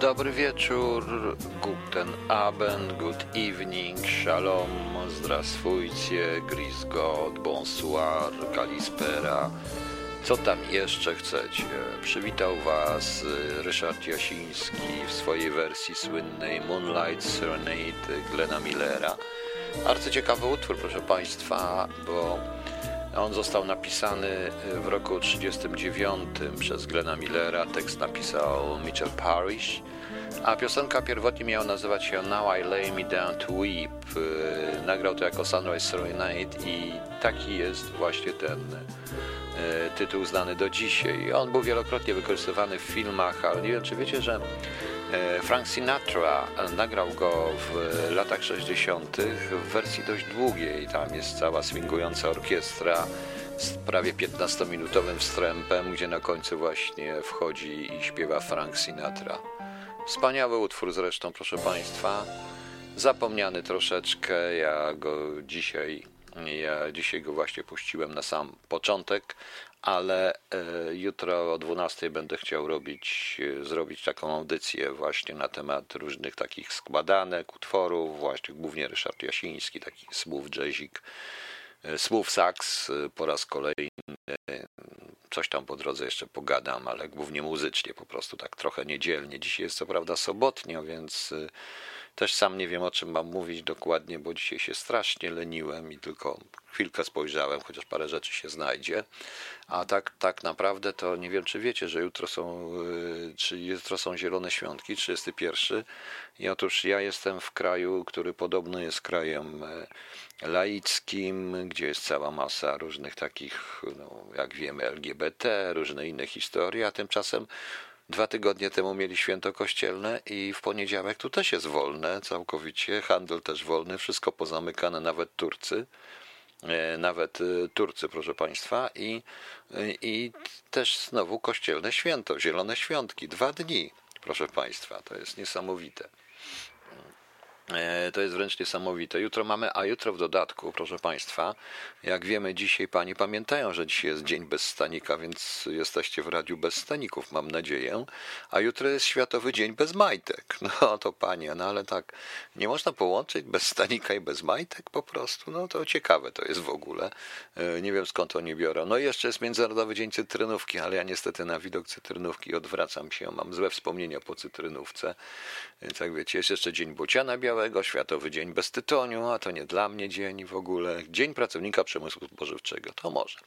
Dobry wieczór, guten Abend, good evening, shalom, zdrastwujcie, gris God, bonsoir, kalispera. Co tam jeszcze chcecie? Przywitał Was Ryszard Jasiński w swojej wersji słynnej Moonlight Serenade Glena Millera. Arcyciekawy utwór, proszę Państwa, bo on został napisany w roku 1939 przez Glena Millera, tekst napisał Mitchell Parrish, a piosenka pierwotnie miała nazywać się Now I Lay Me Down to Weep. Nagrał to jako Sunrise Serenade i taki jest właśnie ten e, tytuł znany do dzisiaj. On był wielokrotnie wykorzystywany w filmach, ale nie wiem czy wiecie, że Frank Sinatra nagrał go w latach 60. w wersji dość długiej. Tam jest cała swingująca orkiestra z prawie 15-minutowym wstrępem, gdzie na końcu właśnie wchodzi i śpiewa Frank Sinatra. Wspaniały utwór zresztą, proszę Państwa. Zapomniany troszeczkę, ja go dzisiaj, ja dzisiaj go właśnie puściłem na sam początek, ale e, jutro o 12 będę chciał robić, e, zrobić taką audycję właśnie na temat różnych takich składanek, utworów, właśnie głównie Ryszard Jasiński, taki słów jazzik, e, słów saks po raz kolejny coś tam po drodze jeszcze pogadam, ale głównie muzycznie, po prostu tak trochę niedzielnie. Dzisiaj jest co prawda sobotnio, więc też sam nie wiem o czym mam mówić dokładnie, bo dzisiaj się strasznie leniłem i tylko chwilkę spojrzałem, chociaż parę rzeczy się znajdzie. A tak, tak naprawdę to nie wiem, czy wiecie, że jutro są, y, czy jutro są Zielone Świątki, 31. I otóż ja jestem w kraju, który podobno jest krajem y, laickim, gdzie jest cała masa różnych takich, no, jak wiemy, LGBT, różne inne historie, a tymczasem Dwa tygodnie temu mieli święto kościelne i w poniedziałek tu też jest wolne całkowicie, handel też wolny, wszystko pozamykane, nawet Turcy. E, nawet e, Turcy, proszę Państwa, i, e, i też znowu kościelne święto, zielone świątki, dwa dni, proszę Państwa, to jest niesamowite. To jest wręcz niesamowite. Jutro mamy, a jutro w dodatku, proszę Państwa, jak wiemy dzisiaj, Pani pamiętają, że dzisiaj jest Dzień Bez Stanika, więc jesteście w radiu bez staników, mam nadzieję. A jutro jest Światowy Dzień Bez Majtek. No to Panie, no ale tak, nie można połączyć bez stanika i bez majtek po prostu. No to ciekawe to jest w ogóle. Nie wiem skąd oni biorą. No i jeszcze jest Międzynarodowy Dzień Cytrynówki, ale ja niestety na widok cytrynówki odwracam się. Mam złe wspomnienia po cytrynówce. Więc jak wiecie, jest jeszcze Dzień Bociana Białego, Światowy Dzień Bez Tytoniu, a to nie dla mnie dzień w ogóle. Dzień Pracownika Przemysłu Spożywczego, to może.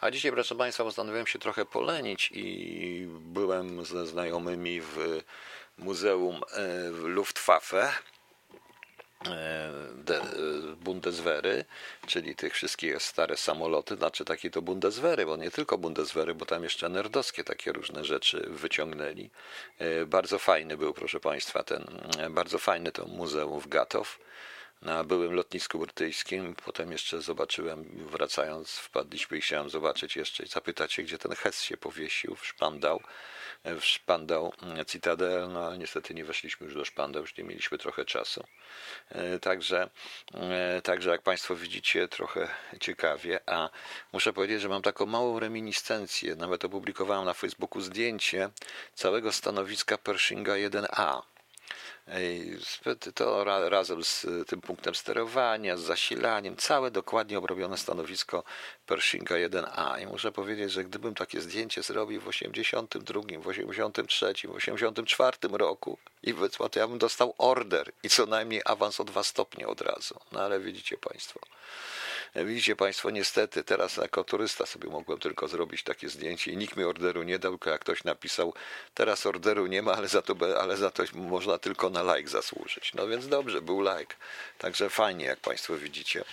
A dzisiaj, proszę Państwa, postanowiłem się trochę polenić i byłem ze znajomymi w Muzeum e, Luftwaffe Bundeswehry, czyli tych wszystkich stare samoloty, znaczy takie to Bundeswehry, bo nie tylko Bundeswehry, bo tam jeszcze nerdowskie takie różne rzeczy wyciągnęli. E, bardzo fajny był, proszę Państwa, ten, e, bardzo fajny to muzeum w Gatow na byłym lotnisku brytyjskim. Potem jeszcze zobaczyłem, wracając, wpadliśmy i chciałem zobaczyć jeszcze, zapytać się, gdzie ten Hess się powiesił w szpandał w szpandał Citadel, no ale niestety nie weszliśmy już do szpandał, już nie mieliśmy trochę czasu. E, także, e, także jak Państwo widzicie, trochę ciekawie, a muszę powiedzieć, że mam taką małą reminiscencję, nawet opublikowałem na Facebooku zdjęcie całego stanowiska Pershinga 1A to razem z tym punktem sterowania, z zasilaniem, całe dokładnie obrobione stanowisko Pershinga 1A. I muszę powiedzieć, że gdybym takie zdjęcie zrobił w 82, w 83, w 84 roku i wysłał, to ja bym dostał order i co najmniej awans o dwa stopnie od razu. No ale widzicie Państwo. Widzicie Państwo, niestety teraz jako turysta sobie mogłem tylko zrobić takie zdjęcie i nikt mi orderu nie dał, jak ktoś napisał, teraz orderu nie ma, ale za to, ale za to można tylko na like zasłużyć. No więc dobrze, był like. Także fajnie, jak Państwo widzicie.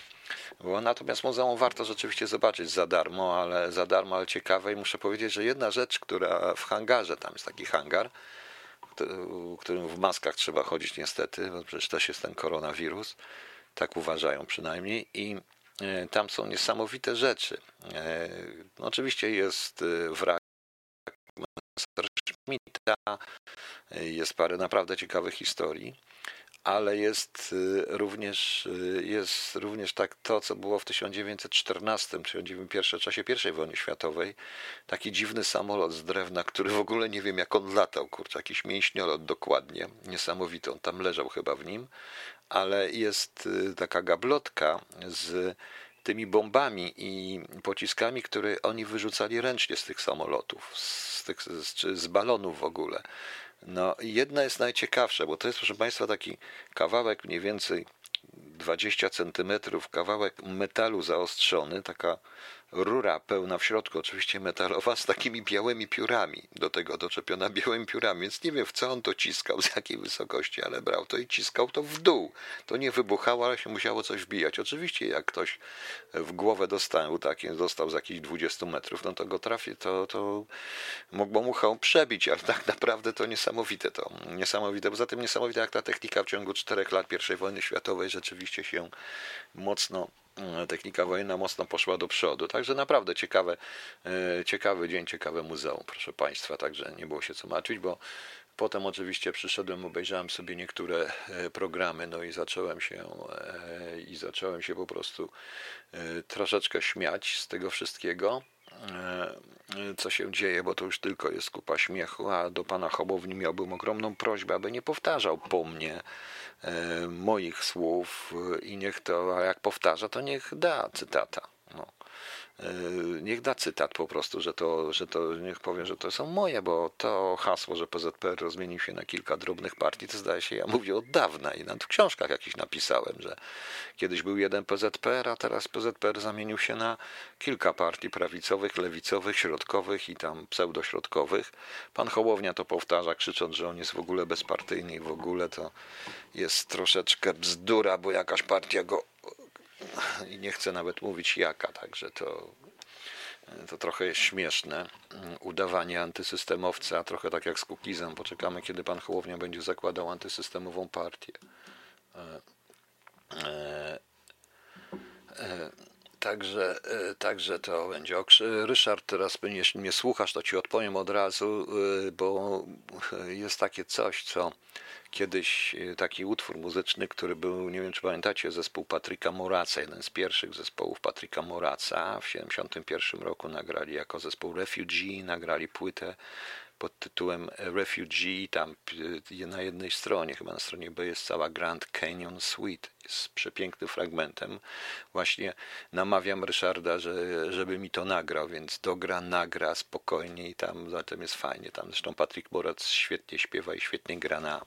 Bo natomiast muzeum warto rzeczywiście zobaczyć za darmo, ale za darmo, ale ciekawe i muszę powiedzieć, że jedna rzecz, która w hangarze, tam jest taki hangar, którym w maskach trzeba chodzić niestety, bo przecież też jest ten koronawirus, tak uważają przynajmniej i E, tam są niesamowite rzeczy. E, no oczywiście jest e, wrak Schmidta, Jest parę naprawdę ciekawych historii ale jest również, jest również tak to, co było w 1914, czyli w czasie I wojny światowej, taki dziwny samolot z drewna, który w ogóle nie wiem jak on latał, kurczę, jakiś mięśniolot dokładnie, niesamowity, on tam leżał chyba w nim, ale jest y, taka gablotka z tymi bombami i pociskami, które oni wyrzucali ręcznie z tych samolotów, z, tych, z, z balonów w ogóle. No, jedna jest najciekawsza, bo to jest, proszę Państwa, taki kawałek mniej więcej 20 centymetrów, kawałek metalu zaostrzony, taka rura pełna w środku, oczywiście metalowa, z takimi białymi piórami, do tego doczepiona białymi piórami, więc nie wiem w co on to ciskał, z jakiej wysokości, ale brał to i ciskał to w dół. To nie wybuchało, ale się musiało coś wbijać. Oczywiście jak ktoś w głowę dostał, taki, dostał z jakichś 20 metrów, no to go trafi, to, to mogło mu przebić, ale tak naprawdę to niesamowite to, niesamowite. Poza tym niesamowite jak ta technika w ciągu czterech lat I wojny światowej rzeczywiście się mocno technika wojenna mocno poszła do przodu. Także naprawdę ciekawe, e, ciekawy dzień, ciekawe muzeum, proszę Państwa. Także nie było się co martwić, bo potem oczywiście przyszedłem, obejrzałem sobie niektóre e, programy, no i zacząłem się i zacząłem się po prostu troszeczkę śmiać z tego wszystkiego co się dzieje, bo to już tylko jest kupa śmiechu, a do pana Hołowni miałbym ogromną prośbę, aby nie powtarzał po mnie E, moich słów i niech to, a jak powtarza, to niech da cytata. No. E, niech da cytat po prostu, że to, że to niech powie, że to są moje, bo to hasło, że PZPR rozmienił się na kilka drobnych partii, to zdaje się, ja mówię od dawna i nawet w książkach jakiś napisałem, że kiedyś był jeden PZPR, a teraz PZPR zamienił się na kilka partii prawicowych, lewicowych, środkowych i tam pseudośrodkowych. Pan Hołownia to powtarza, krzycząc, że on jest w ogóle bezpartyjny i w ogóle to jest troszeczkę bzdura, bo jakaś partia go i nie chcę nawet mówić jaka, także to, to trochę jest śmieszne. Udawanie antysystemowca, trochę tak jak z Kukizem. Poczekamy, kiedy pan Hołownia będzie zakładał antysystemową partię. E, e, e, także, także to będzie. Ryszard, teraz jeśli mnie słuchasz, to ci odpowiem od razu, bo jest takie coś, co kiedyś e, taki utwór muzyczny, który był, nie wiem czy pamiętacie, zespół Patryka Moraca, jeden z pierwszych zespołów Patryka Moraca. W 1971 roku nagrali jako zespół Refugee, nagrali płytę pod tytułem Refugee. Tam e, na jednej stronie, chyba na stronie B jest cała Grand Canyon Suite z przepięknym fragmentem. Właśnie namawiam Ryszarda, że, żeby mi to nagrał, więc dogra, nagra spokojnie i tam zatem jest fajnie. Tam zresztą Patrick Morac świetnie śpiewa i świetnie gra na,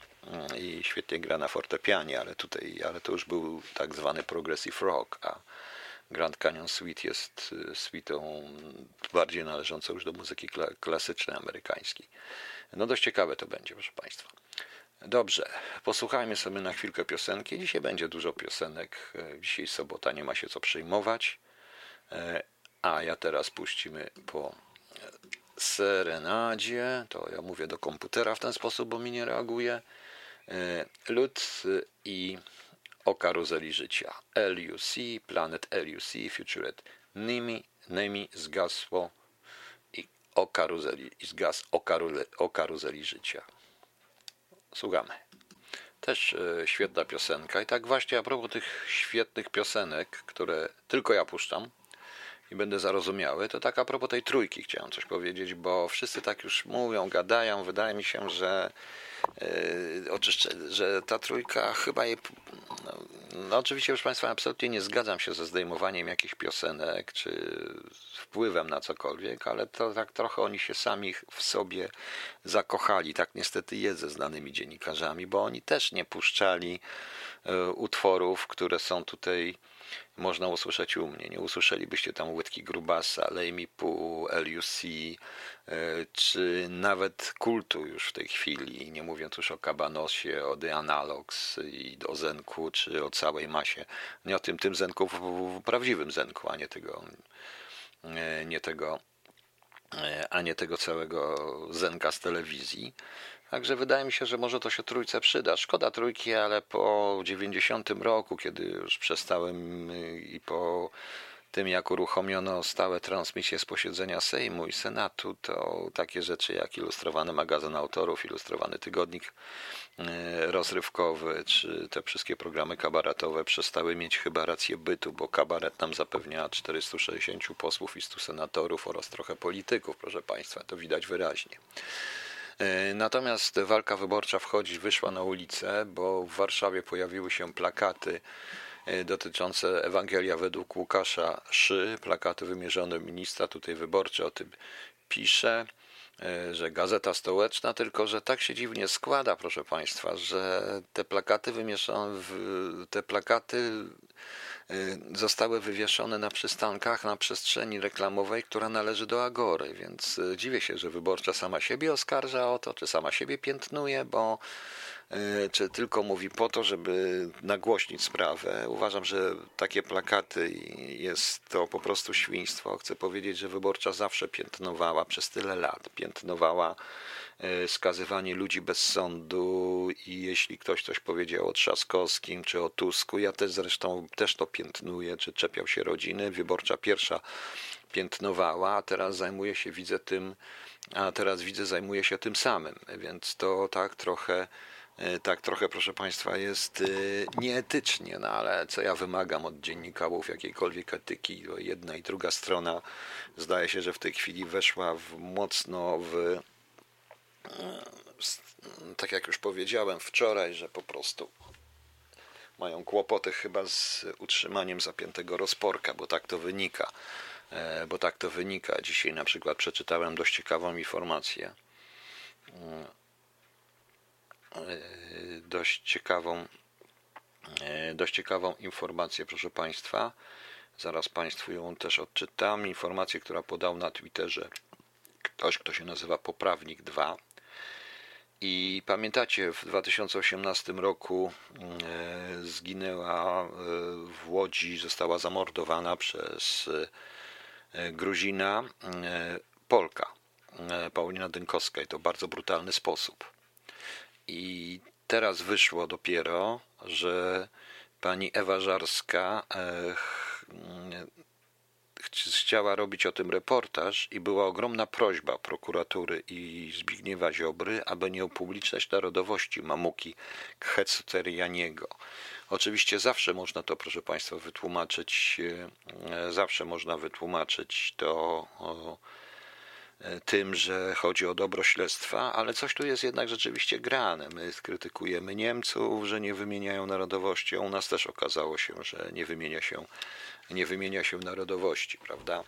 i świetnie gra na fortepianie, ale tutaj, ale to już był tak zwany progressive rock, a Grand Canyon Suite jest y, suitą bardziej należącą już do muzyki klasycznej amerykańskiej. No dość ciekawe to będzie, proszę Państwa. Dobrze, posłuchajmy sobie na chwilkę piosenki. Dzisiaj będzie dużo piosenek. E, dzisiaj sobota, nie ma się co przejmować. E, a ja teraz puścimy po serenadzie. To ja mówię do komputera w ten sposób, bo mi nie reaguje. E, Lud i o karuzeli życia. LUC, Planet LUC, Futuret Nimi, Nemi zgasło i o karuzeli, i zgas o, karule, o karuzeli życia. Słuchamy. Też e, świetna piosenka. I tak właśnie a propos tych świetnych piosenek, które tylko ja puszczam i będę zarozumiały, to tak a propos tej trójki chciałem coś powiedzieć, bo wszyscy tak już mówią, gadają. Wydaje mi się, że E, że ta trójka chyba je. No, oczywiście, proszę Państwa, absolutnie nie zgadzam się ze zdejmowaniem jakichś piosenek czy wpływem na cokolwiek, ale to tak trochę oni się sami w sobie zakochali. Tak niestety jest ze znanymi dziennikarzami, bo oni też nie puszczali e, utworów, które są tutaj można usłyszeć u mnie. Nie usłyszelibyście tam łydki Grubasa, Lejmi Pół, LUC, e, czy nawet kultu już w tej chwili, nie mówiąc już o Kabanosie, o The Analogs i o Zenku, czy o całej masie. Nie o tym, tym Zenku w, w prawdziwym Zenku, a nie tego, e, nie tego, e, a nie tego całego Zenka z telewizji. Także wydaje mi się, że może to się trójce przyda. Szkoda trójki, ale po 90 roku, kiedy już przestałem i po tym, jak uruchomiono stałe transmisje z posiedzenia Sejmu i Senatu, to takie rzeczy jak ilustrowany magazyn autorów, ilustrowany tygodnik e, rozrywkowy, czy te wszystkie programy kabaretowe przestały mieć chyba rację bytu, bo kabaret nam zapewnia 460 posłów i 100 senatorów oraz trochę polityków, proszę Państwa, to widać wyraźnie. E, natomiast walka wyborcza wchodzi, wyszła na ulicę, bo w Warszawie pojawiły się plakaty e, dotyczące Ewangelia według Łukasza Szy, plakaty wymierzone ministra, tutaj wyborczy o tym pisze, e, że Gazeta Stołeczna, tylko że tak się dziwnie składa, proszę Państwa, że te plakaty wymieszane, te plakaty zostały wywieszone na przystankach na przestrzeni reklamowej, która należy do Agory, więc y, dziwię się, że wyborcza sama siebie oskarża o to, czy sama siebie piętnuje, bo y, czy tylko mówi po to, żeby nagłośnić sprawę. Uważam, że takie plakaty jest to po prostu świństwo. Chcę powiedzieć, że wyborcza zawsze piętnowała przez tyle lat, piętnowała E, skazywanie ludzi bez sądu i jeśli ktoś coś powiedział o Trzaskowskim czy o Tusku, ja też zresztą też to piętnuję, czy czepiał się rodziny. Wyborcza pierwsza piętnowała, a teraz zajmuje się, widzę tym, a teraz widzę, zajmuje się tym samym, więc to tak trochę e, tak trochę, proszę Państwa, jest e, nieetycznie, no ale co ja wymagam od dziennikarzy jakiejkolwiek etyki, jedna i druga strona zdaje się, że w tej chwili weszła w, mocno w tak jak już powiedziałem wczoraj, że po prostu mają kłopoty chyba z utrzymaniem zapiętego rozporka, bo tak to wynika. E, bo tak to wynika. Dzisiaj na przykład przeczytałem dość ciekawą informację. E, dość ciekawą, e, dość ciekawą informację, proszę Państwa. Zaraz Państwu ją też odczytam. Informację, która podał na Twitterze ktoś, kto się nazywa Poprawnik 2 i pamiętacie, w 2018 roku e, zginęła w Łodzi, została zamordowana przez Gruzina Polka, Paulina Dynkowska i to w bardzo brutalny sposób. I teraz wyszło dopiero, że pani Ewa Żarska chciała robić o tym reportaż i była ogromna prośba prokuratury i Zbigniewa Ziobry, aby nie upubliczniać narodowości mamuki Khecuterianiego. Oczywiście zawsze można to, proszę Państwa, wytłumaczyć, e, zawsze można wytłumaczyć to tym, że chodzi o dobro śledztwa, ale coś tu jest jednak rzeczywiście grane. My krytykujemy Niemców, że nie wymieniają narodowości, u nas też okazało się, że nie wymienia się nie wymienia się narodowości, prawda?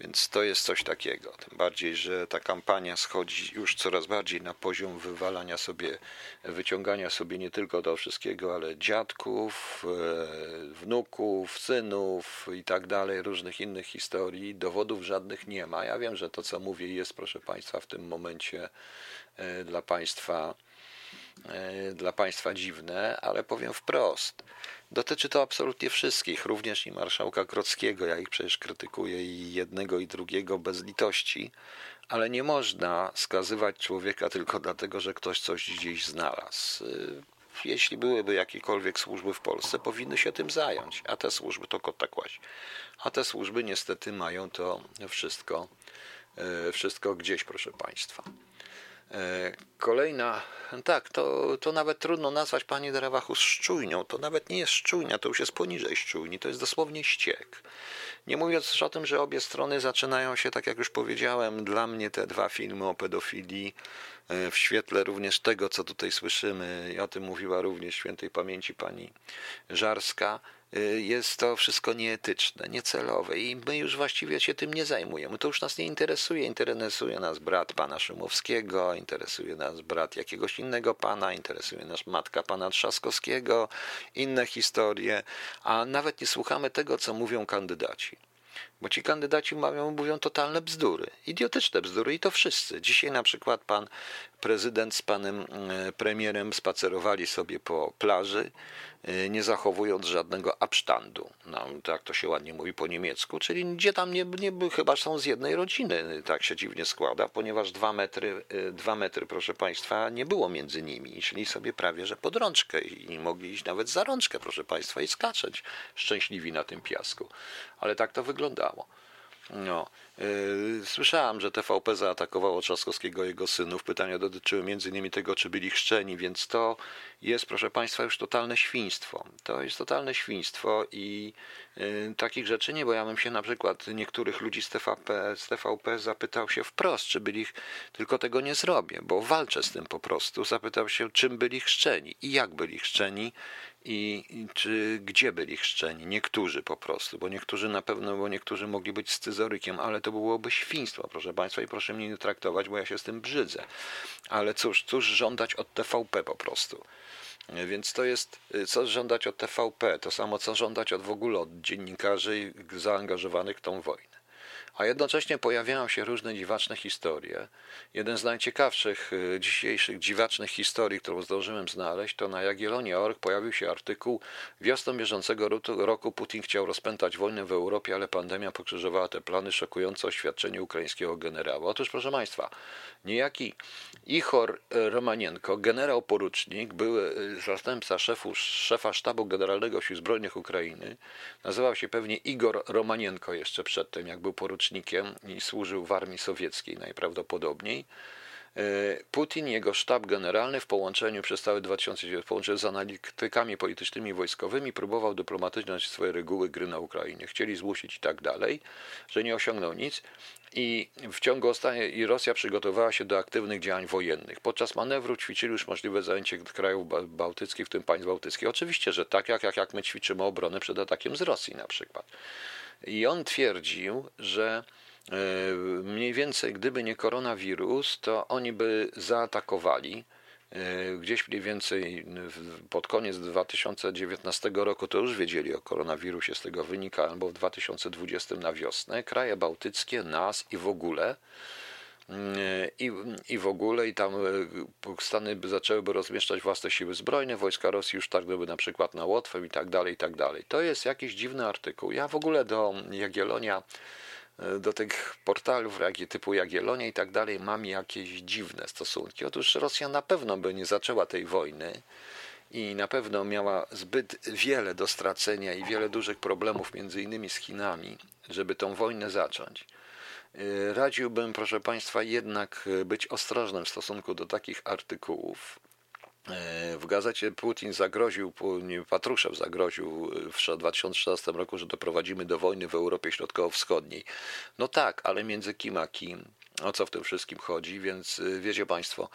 Więc to jest coś takiego. Tym bardziej, że ta kampania schodzi już coraz bardziej na poziom wywalania sobie, wyciągania sobie nie tylko do wszystkiego, ale dziadków, e, wnuków, synów i tak dalej, różnych innych historii. Dowodów żadnych nie ma. Ja wiem, że to, co mówię, jest, proszę Państwa, w tym momencie e, dla Państwa e, dla Państwa dziwne, ale powiem wprost. Dotyczy to absolutnie wszystkich, również i marszałka Krockiego. Ja ich przecież krytykuję i jednego, i drugiego bez litości, ale nie można skazywać człowieka tylko dlatego, że ktoś coś gdzieś znalazł. Jeśli byłyby jakiekolwiek służby w Polsce, powinny się tym zająć, a te służby to kota kłaść. A te służby niestety mają to wszystko, e, wszystko gdzieś, proszę Państwa. E, kolejna, tak, to, to nawet trudno nazwać pani Derewachus szczujnią. To nawet nie jest szczujnia, to już jest poniżej szczujni, to jest dosłownie ściek. Nie mówiąc już o tym, że obie strony zaczynają się, tak jak już powiedziałem, dla mnie te dwa filmy o pedofilii e, w świetle również tego, co tutaj słyszymy, i o tym mówiła również świętej pamięci pani Żarska, jest to wszystko nieetyczne, niecelowe i my już właściwie się tym nie zajmujemy. To już nas nie interesuje. Interesuje nas brat pana Szymowskiego, interesuje nas brat jakiegoś innego pana, interesuje nas matka pana Trzaskowskiego, inne historie, a nawet nie słuchamy tego, co mówią kandydaci. Bo ci kandydaci mówią, mówią totalne bzdury, idiotyczne bzdury i to wszyscy. Dzisiaj na przykład pan prezydent z panem e, premierem spacerowali sobie po plaży, e, nie zachowując żadnego absztandu. No, tak to się ładnie mówi po niemiecku, czyli gdzie tam nie, nie chyba są z jednej rodziny, tak się dziwnie składa, ponieważ dwa metry, e, dwa metry, proszę państwa, nie było między nimi szli sobie prawie, że pod rączkę i mogli iść nawet za rączkę, proszę państwa, i skaczeć szczęśliwi na tym piasku. Ale tak to wyglądało. No, yy, słyszałem, że TVP zaatakowało Trzaskowskiego i jego synów. Pytania dotyczyły innymi tego, czy byli chrzczeni, więc to jest, proszę Państwa, już totalne świństwo. To jest totalne świństwo i yy, takich rzeczy nie, bo ja bym się na przykład niektórych ludzi z TVP, z TVP zapytał się wprost, czy byli, tylko tego nie zrobię, bo walczę z tym po prostu. Zapytał się, czym byli chrzczeni i jak byli chrzczeni i, czy gdzie byli chrzczeni. Niektórzy po prostu, bo niektórzy na pewno, bo niektórzy mogli być scyzorykiem, ale to byłoby świństwo, proszę Państwa, i proszę mnie nie traktować, bo ja się z tym brzydzę. Ale cóż, cóż żądać od TVP po prostu. Więc to jest, co żądać od TVP, to samo co żądać od w ogóle od dziennikarzy zaangażowanych w tą wojnę. A jednocześnie pojawiają się różne dziwaczne historie. Jeden z najciekawszych y, dzisiejszych dziwacznych historii, którą zdążyłem znaleźć, to na Jagiellonie.org pojawił się artykuł Wiosną bieżącego roku Putin chciał rozpętać wojnę w Europie, ale pandemia pokrzyżowała te plany, szokujące oświadczenie ukraińskiego generała. Otóż, proszę Państwa, niejaki Ichor Romanienko, generał porucznik, były y, zastępca szefu, szefa sztabu generalnego Sił Zbrojnych Ukrainy, nazywał się pewnie Igor Romanienko jeszcze przedtem, jak był porucznik i służył w armii sowieckiej najprawdopodobniej. E, Putin jego sztab generalny w połączeniu przez cały 2009 połączeniu z analitykami politycznymi i wojskowymi próbował dyplomatycznie swoje reguły gry na Ukrainie. Chcieli zmusić i tak dalej, że nie osiągnął nic i w ciągu ostatniej i Rosja przygotowała się do aktywnych działań wojennych. Podczas manewru ćwiczyli już możliwe zajęcie krajów bałtyckich, w tym państw bałtyckich. Oczywiście, że tak jak, jak, jak my ćwiczymy obronę przed atakiem z Rosji na przykład. I on twierdził, że e, mniej więcej gdyby nie koronawirus, to oni by zaatakowali. E, gdzieś mniej więcej pod koniec 2019 roku to już wiedzieli o koronawirusie, z tego wynika, albo w 2020 na wiosnę, kraje bałtyckie, nas i w ogóle i, i w ogóle, i tam e, Stany zaczęłyby rozmieszczać własne siły zbrojne, wojska Rosji już targnęły na przykład na Łotwę i tak dalej, i tak dalej. To jest jakiś dziwny artykuł. Ja w ogóle do Jagiellonia, e, do tych portalów typu Jagiellonia i tak dalej mam jakieś dziwne stosunki. Otóż Rosja na pewno by nie zaczęła tej wojny, i na pewno miała zbyt wiele do stracenia i wiele dużych problemów, między innymi z Chinami, żeby tą wojnę zacząć. Y, radziłbym, proszę Państwa, jednak y, być ostrożnym w stosunku do takich artykułów. Y, w gazecie Putin zagroził, Patruszew zagroził w 2016 roku, że doprowadzimy do wojny w Europie Środkowo-Wschodniej. No tak, ale między kim a kim? O co w tym wszystkim chodzi? Więc wiecie Państwo,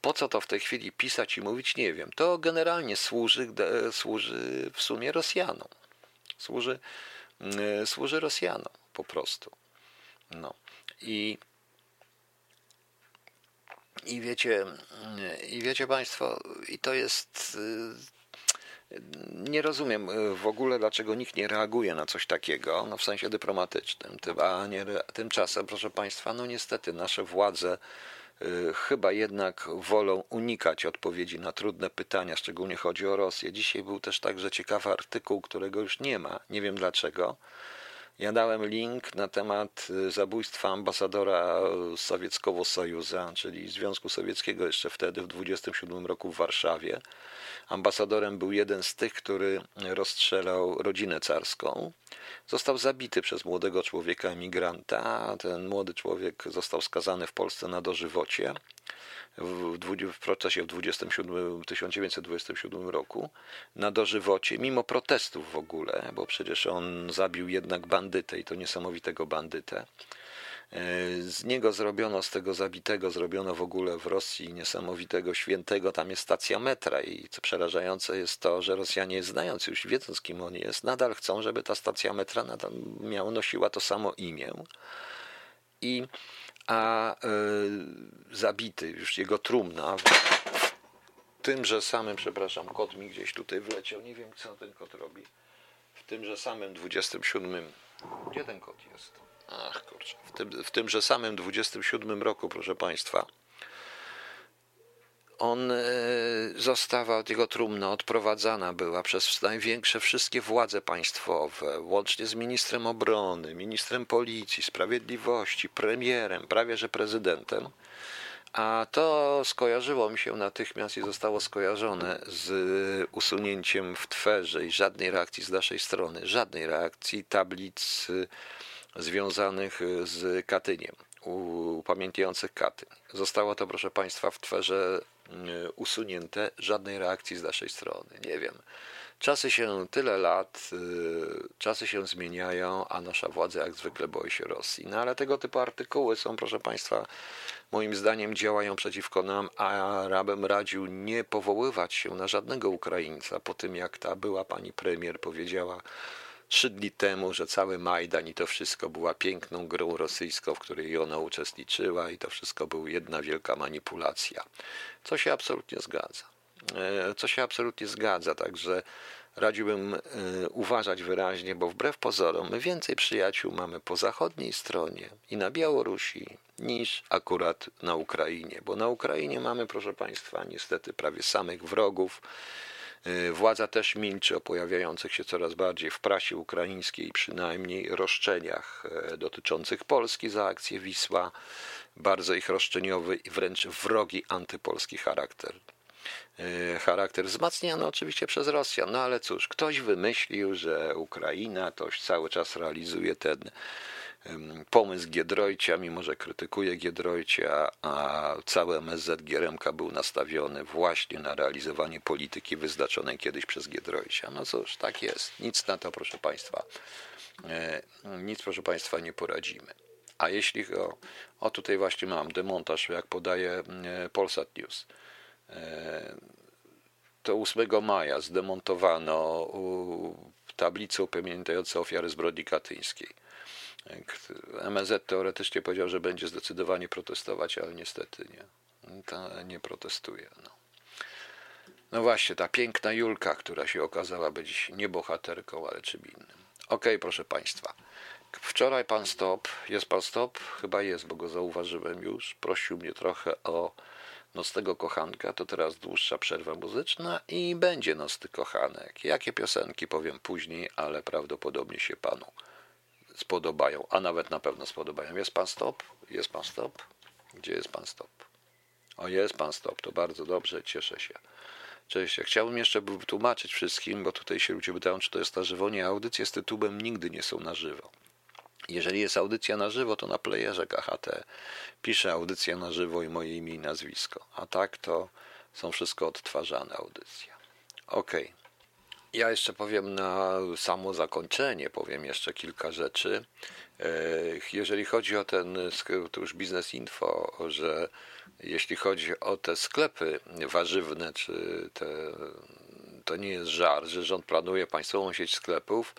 po co to w tej chwili pisać i mówić, nie wiem. To generalnie służy, służy w sumie Rosjanom. Służy, służy Rosjanom po prostu. No i i wiecie, i wiecie Państwo, i to jest. Nie rozumiem w ogóle, dlaczego nikt nie reaguje na coś takiego, no w sensie dyplomatycznym. A nie, tymczasem, proszę Państwa, no niestety nasze władze y, chyba jednak wolą unikać odpowiedzi na trudne pytania, szczególnie chodzi o Rosję. Dzisiaj był też także ciekawy artykuł, którego już nie ma, nie wiem dlaczego ja dałem link na temat y, zabójstwa ambasadora sowieckiego Sojuza, czyli Związku Sowieckiego jeszcze wtedy w 27 roku w Warszawie. Ambasadorem był jeden z tych, który rozstrzelał rodzinę carską. Został zabity przez młodego człowieka emigranta. Ten młody człowiek został skazany w Polsce na dożywocie w, w procesie w 27, 1927 roku na dożywocie, mimo protestów w ogóle, bo przecież on zabił jednak bandytę i to niesamowitego bandytę. Z niego zrobiono, z tego zabitego zrobiono w ogóle w Rosji niesamowitego świętego. Tam jest stacja metra i co przerażające jest to, że Rosjanie znając już, wiedząc kim on jest, nadal chcą, żeby ta stacja metra nadal miała, nosiła to samo imię. I a y, zabity, już jego trumna, w tymże samym, przepraszam, kot mi gdzieś tutaj wleciał, nie wiem co ten kot robi, w tymże samym 27 Gdzie ten kod jest? Ach kurczę, w, tym, w tymże samym 27 roku, proszę Państwa, on e, została, jego trumna odprowadzana była przez największe wszystkie władze państwowe, łącznie z ministrem obrony, ministrem policji, sprawiedliwości, premierem, prawie że prezydentem. A to skojarzyło mi się natychmiast i zostało skojarzone z usunięciem w twerze i żadnej reakcji z naszej strony, żadnej reakcji tablic związanych z Katyniem, upamiętniających Katyń. Zostało to, proszę Państwa, w twerze Y, usunięte, żadnej reakcji z naszej strony. Nie wiem. Czasy się tyle lat, y, czasy się zmieniają, a nasza władza jak zwykle boi się Rosji. No ale tego typu artykuły są, proszę Państwa, moim zdaniem działają przeciwko nam, a ja bym radził nie powoływać się na żadnego Ukraińca po tym, jak ta była pani premier powiedziała, trzy dni temu, że cały Majdan i to wszystko była piękną grą rosyjską, w której ona uczestniczyła i to wszystko był jedna wielka manipulacja. Co się absolutnie zgadza. E, co się absolutnie zgadza, także radziłbym e, uważać wyraźnie, bo wbrew pozorom my więcej przyjaciół mamy po zachodniej stronie i na Białorusi niż akurat na Ukrainie, bo na Ukrainie mamy, proszę Państwa, niestety prawie samych wrogów władza też milczy o pojawiających się coraz bardziej w prasie ukraińskiej przynajmniej roszczeniach e, dotyczących Polski za akcję Wisła, bardzo ich roszczeniowy i wręcz wrogi antypolski charakter. E, charakter wzmacniany oczywiście przez Rosjan, no ale cóż, ktoś wymyślił, że Ukraina toś cały czas realizuje ten pomysł Giedroycia, mimo że krytykuje Giedroycia, a cały MSZ Gieremka był nastawiony właśnie na realizowanie polityki wyznaczonej kiedyś przez Giedroycia. No cóż, tak jest. Nic na to, proszę Państwa, e, nic, proszę Państwa, nie poradzimy. A jeśli o, o tutaj właśnie mam demontaż, jak podaje Polsat News. E, to 8 maja zdemontowano tablicę upamiętniającą ofiary zbrodni katyńskiej. MZ teoretycznie powiedział, że będzie zdecydowanie protestować, ale niestety nie. To nie protestuje. No. no właśnie, ta piękna Julka, która się okazała być nie bohaterką, ale czym innym. Ok, proszę Państwa. Wczoraj pan Stop, jest pan Stop? Chyba jest, bo go zauważyłem już. Prosił mnie trochę o Nocnego Kochanka, to teraz dłuższa przerwa muzyczna i będzie Nocny Kochanek. Jakie piosenki powiem później, ale prawdopodobnie się panu spodobają, a nawet na pewno spodobają. Jest pan stop? Jest pan stop? Gdzie jest pan stop? O, jest pan stop, to bardzo dobrze, cieszę się. Cześć, chciałbym jeszcze wytłumaczyć wszystkim, bo tutaj się ludzie pytają, czy to jest na żywo. Nie, audycje z tytułem nigdy nie są na żywo. Jeżeli jest audycja na żywo, to na playerze KHT piszę audycja na żywo i moje imię i nazwisko. A tak to są wszystko odtwarzane audycje. Okej. Okay. Ja jeszcze powiem na samo zakończenie, powiem jeszcze kilka rzeczy. E, jeżeli chodzi o ten, to już biznes info, że jeśli chodzi o te sklepy warzywne, czy te, to nie jest żart, że rząd planuje państwową sieć sklepów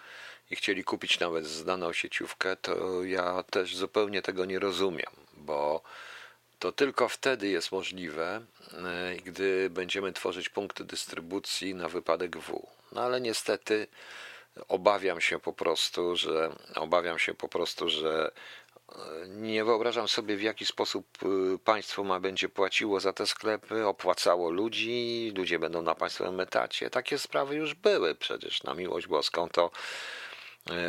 i chcieli kupić nawet znaną sieciówkę, to ja też zupełnie tego nie rozumiem, bo to tylko wtedy jest możliwe, e, gdy będziemy tworzyć punkty dystrybucji na wypadek W. No ale niestety obawiam się po prostu, że obawiam się po prostu, że e, nie wyobrażam sobie, w jaki sposób e, państwo ma będzie płaciło za te sklepy, opłacało ludzi, ludzie będą na państwowym etacie. Takie sprawy już były przecież na miłość boską. To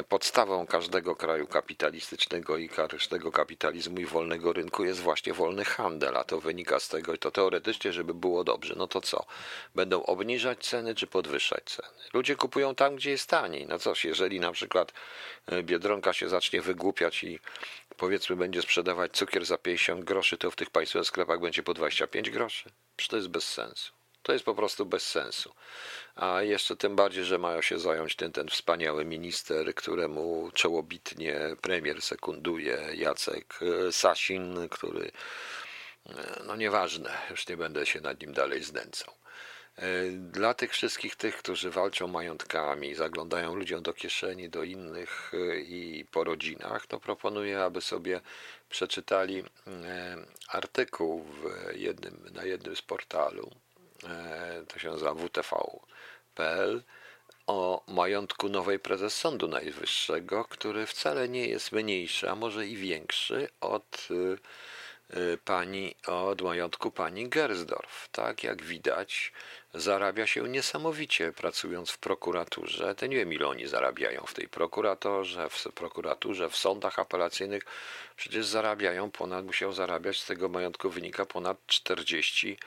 podstawą każdego kraju kapitalistycznego i każdego kapitalizmu i wolnego rynku jest właśnie wolny handel, a to wynika z tego, to teoretycznie, żeby było dobrze. No to co? Będą obniżać ceny czy podwyższać ceny? Ludzie kupują tam, gdzie jest taniej. No coś, jeżeli na przykład e, Biedronka się zacznie wygłupiać i powiedzmy będzie sprzedawać cukier za 50 groszy, to w tych państwowych sklepach będzie po 25 groszy? Przecież to jest bez sensu. To jest po prostu bez sensu. A jeszcze tym bardziej, że mają się zająć ten, ten wspaniały minister, któremu czołobitnie premier sekunduje, Jacek e, Sasin, który, e, no nieważne, już nie będę się nad nim dalej znęcał. E, dla tych wszystkich tych, którzy walczą majątkami, zaglądają ludziom do kieszeni, do innych i po rodzinach, to proponuję, aby sobie przeczytali artykuł w jednym, na jednym z portalu. To się nazywa WTV PL o majątku nowej prezes Sądu Najwyższego, który wcale nie jest mniejszy, a może i większy od y, y, pani, od majątku pani Gersdorf. Tak jak widać, zarabia się niesamowicie pracując w prokuraturze. To nie wiem, ile oni zarabiają w tej prokuratorze, w prokuraturze, w sądach apelacyjnych. Przecież zarabiają ponad, musiał zarabiać, z tego majątku wynika ponad 40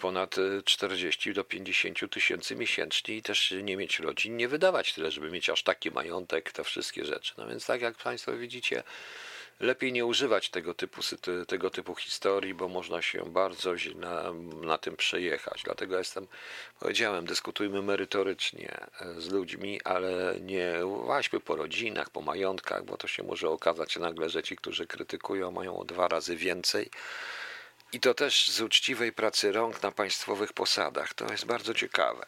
ponad 40 do 50 tysięcy miesięcznie i też nie mieć rodzin, nie wydawać tyle, żeby mieć aż taki majątek, te wszystkie rzeczy. No więc tak jak Państwo widzicie, lepiej nie używać tego typu, tego typu historii, bo można się bardzo na, na tym przejechać. Dlatego jestem, powiedziałem, dyskutujmy merytorycznie e, z ludźmi, ale nie łaźmy po rodzinach, po majątkach, bo to się może okazać nagle, że ci, którzy krytykują, mają o dwa razy więcej. I to też z uczciwej pracy rąk na państwowych posadach. To jest bardzo ciekawe.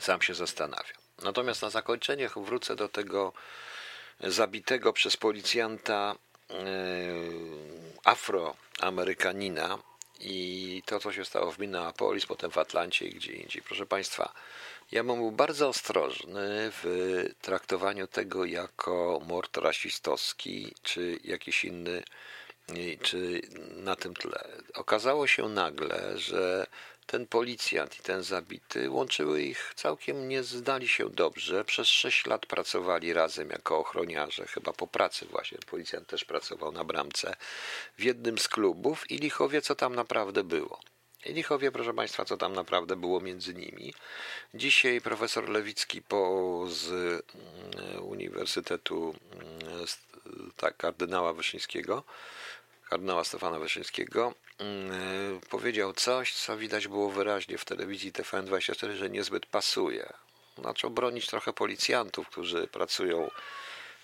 Sam się zastanawiam. Natomiast na zakończenie wrócę do tego zabitego przez policjanta e, afroamerykanina i to, co się stało w Minneapolis, potem w Atlancie i gdzie indziej. Proszę Państwa, ja bym był bardzo ostrożny w traktowaniu tego jako mord rasistowski czy jakiś inny, czy na tym tle. Okazało się nagle, że ten policjant i ten zabity łączyły ich całkiem nie zdali się dobrze. Przez sześć lat pracowali razem jako ochroniarze, chyba po pracy właśnie. Policjant też pracował na bramce w jednym z klubów i lichowie, co tam naprawdę było. Lichowie, proszę Państwa, co tam naprawdę było między nimi. Dzisiaj profesor Lewicki po, z mm, Uniwersytetu mm, tak, kardynała Wyszyńskiego, kardynała Stefana Wyszyńskiego, Mm, powiedział coś, co widać było wyraźnie w telewizji TVN24, że niezbyt pasuje. Zaczął bronić trochę policjantów, którzy pracują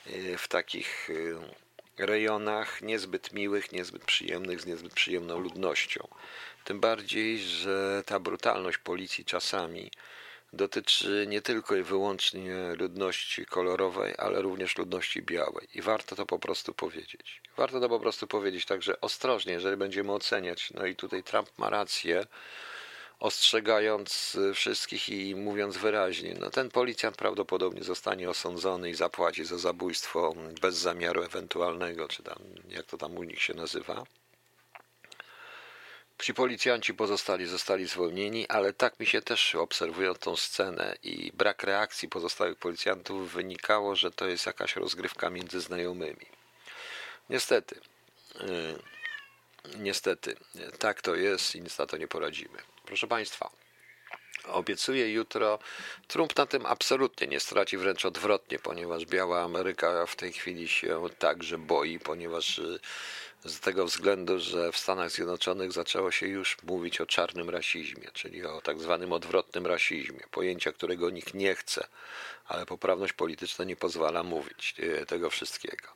y, w takich y, rejonach niezbyt miłych, niezbyt przyjemnych, z niezbyt przyjemną ludnością. Tym bardziej, że ta brutalność policji czasami dotyczy nie tylko i wyłącznie ludności kolorowej, ale również ludności białej. I warto to po prostu powiedzieć. Warto to po prostu powiedzieć także ostrożnie, jeżeli będziemy oceniać. No i tutaj Trump ma rację, ostrzegając wszystkich i mówiąc wyraźnie, no ten policjant prawdopodobnie zostanie osądzony i zapłaci za zabójstwo bez zamiaru ewentualnego, czy tam, jak to tam u nich się nazywa. Ci policjanci pozostali zostali zwolnieni, ale tak mi się też obserwując tą scenę i brak reakcji pozostałych policjantów wynikało, że to jest jakaś rozgrywka między znajomymi. Niestety, yy, niestety, tak to jest i nic na to nie poradzimy. Proszę Państwa, obiecuję jutro. Trump na tym absolutnie nie straci, wręcz odwrotnie, ponieważ Biała Ameryka w tej chwili się także boi, ponieważ y, z tego względu, że w Stanach Zjednoczonych zaczęło się już mówić o czarnym rasizmie, czyli o tak zwanym odwrotnym rasizmie, pojęcia, którego nikt nie chce, ale poprawność polityczna nie pozwala mówić e, tego wszystkiego.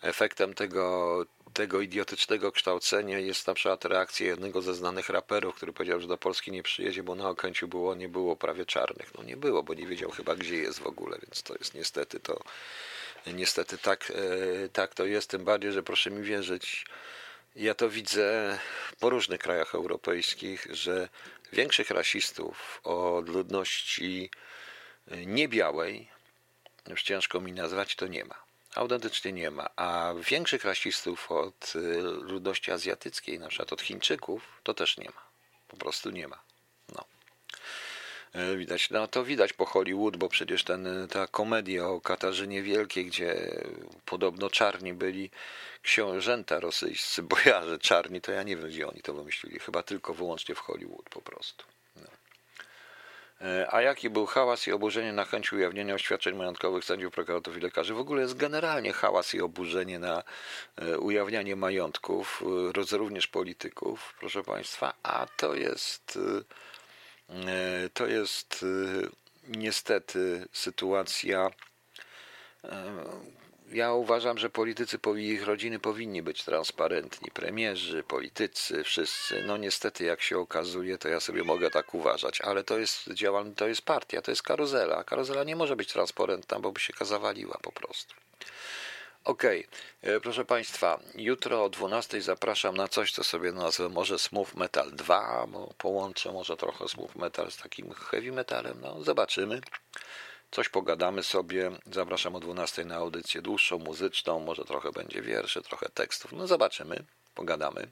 Efektem tego, tego idiotycznego kształcenia jest na przykład reakcja jednego ze znanych raperów, który powiedział, że do Polski nie przyjedzie, bo na Okęciu było, nie było prawie czarnych. No nie było, bo nie wiedział chyba, gdzie jest w ogóle, więc to jest niestety to Niestety tak, e, tak to jest, tym bardziej, że proszę mi wierzyć, ja to widzę po różnych krajach europejskich, że większych rasistów od ludności niebiałej, już ciężko mi nazwać, to nie ma. Autentycznie nie ma. A większych rasistów od e, ludności azjatyckiej, na przykład od Chińczyków, to też nie ma. Po prostu nie ma. E, widać, no to widać po Hollywood, bo przecież ten, ta komedia o Katarzynie Wielkiej, gdzie podobno czarni byli książęta rosyjscy, bojarze czarni, to ja nie wiem, gdzie oni to wymyślili. Chyba tylko wyłącznie w Hollywood po prostu. E, a jaki był hałas i oburzenie na chęć ujawnienia oświadczeń majątkowych sędziów, prokuratorów i lekarzy? W ogóle jest generalnie hałas i oburzenie na e, ujawnianie majątków, również polityków, proszę Państwa, a to jest E, to jest e, niestety sytuacja. E, ja uważam, że politycy i ich rodziny powinni być transparentni. Premierzy, politycy, wszyscy. No niestety, jak się okazuje, to ja sobie mogę tak uważać, ale to jest działalność, to jest partia, to jest karuzela. Karuzela nie może być transparentna, bo by się zawaliła po prostu. Okej, okay. proszę Państwa, jutro o 12 zapraszam na coś, co sobie nazwę może Smooth Metal 2, bo połączę może trochę Smooth Metal z takim heavy metalem, no zobaczymy. Coś pogadamy sobie, zapraszam o 12 na audycję dłuższą, muzyczną, może trochę będzie wierszy, trochę tekstów, no zobaczymy, pogadamy.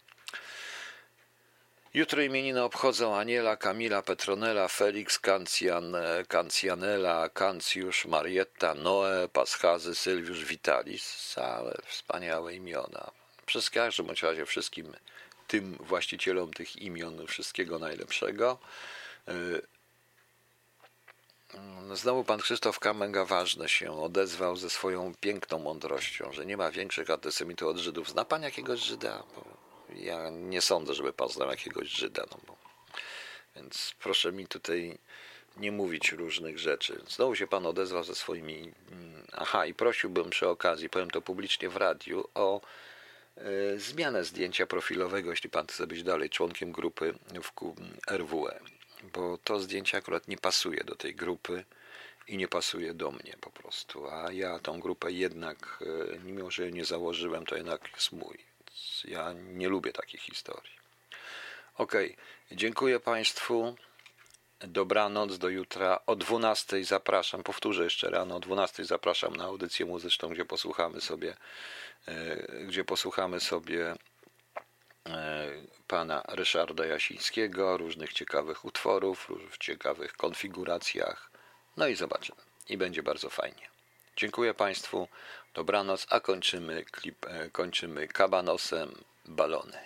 Jutro imieniny obchodzą Aniela, Kamila, Petronela, Felix, Kancjan, Kancjanela, Kancjusz, Marietta, Noe, Paschazy, Sylwiusz, Witalis. Całe wspaniałe imiona. Przez każdym razie wszystkim tym właścicielom tych imion wszystkiego najlepszego. Y, znowu pan Krzysztof Kamenga ważny się odezwał ze swoją piękną mądrością, że nie ma większych antysemitów od Żydów. Zna pan jakiegoś Żyda? Bo ja nie sądzę, żeby pan znał jakiegoś Żyda. No bo... Więc proszę mi tutaj nie mówić różnych rzeczy. Znowu się pan odezwał ze swoimi. Mm, aha, i prosiłbym przy okazji, powiem to publicznie w radiu, o y, zmianę zdjęcia profilowego, jeśli pan chce być dalej członkiem grupy w RWE, bo to zdjęcie akurat nie pasuje do tej grupy i nie pasuje do mnie po prostu. A ja tą grupę jednak, y, mimo że nie założyłem, to jednak jest mój ja nie lubię takich historii. Ok, dziękuję Państwu. Dobranoc do jutra. O 12 zapraszam, powtórzę jeszcze rano, o 12 zapraszam na audycję muzyczną, gdzie posłuchamy sobie, e, gdzie posłuchamy sobie e, pana Ryszarda Jasińskiego, różnych ciekawych utworów, w ciekawych konfiguracjach. No i zobaczymy. I będzie bardzo fajnie. Dziękuję Państwu. Dobranoc, a kończymy klip, e, kończymy kabanosem balony.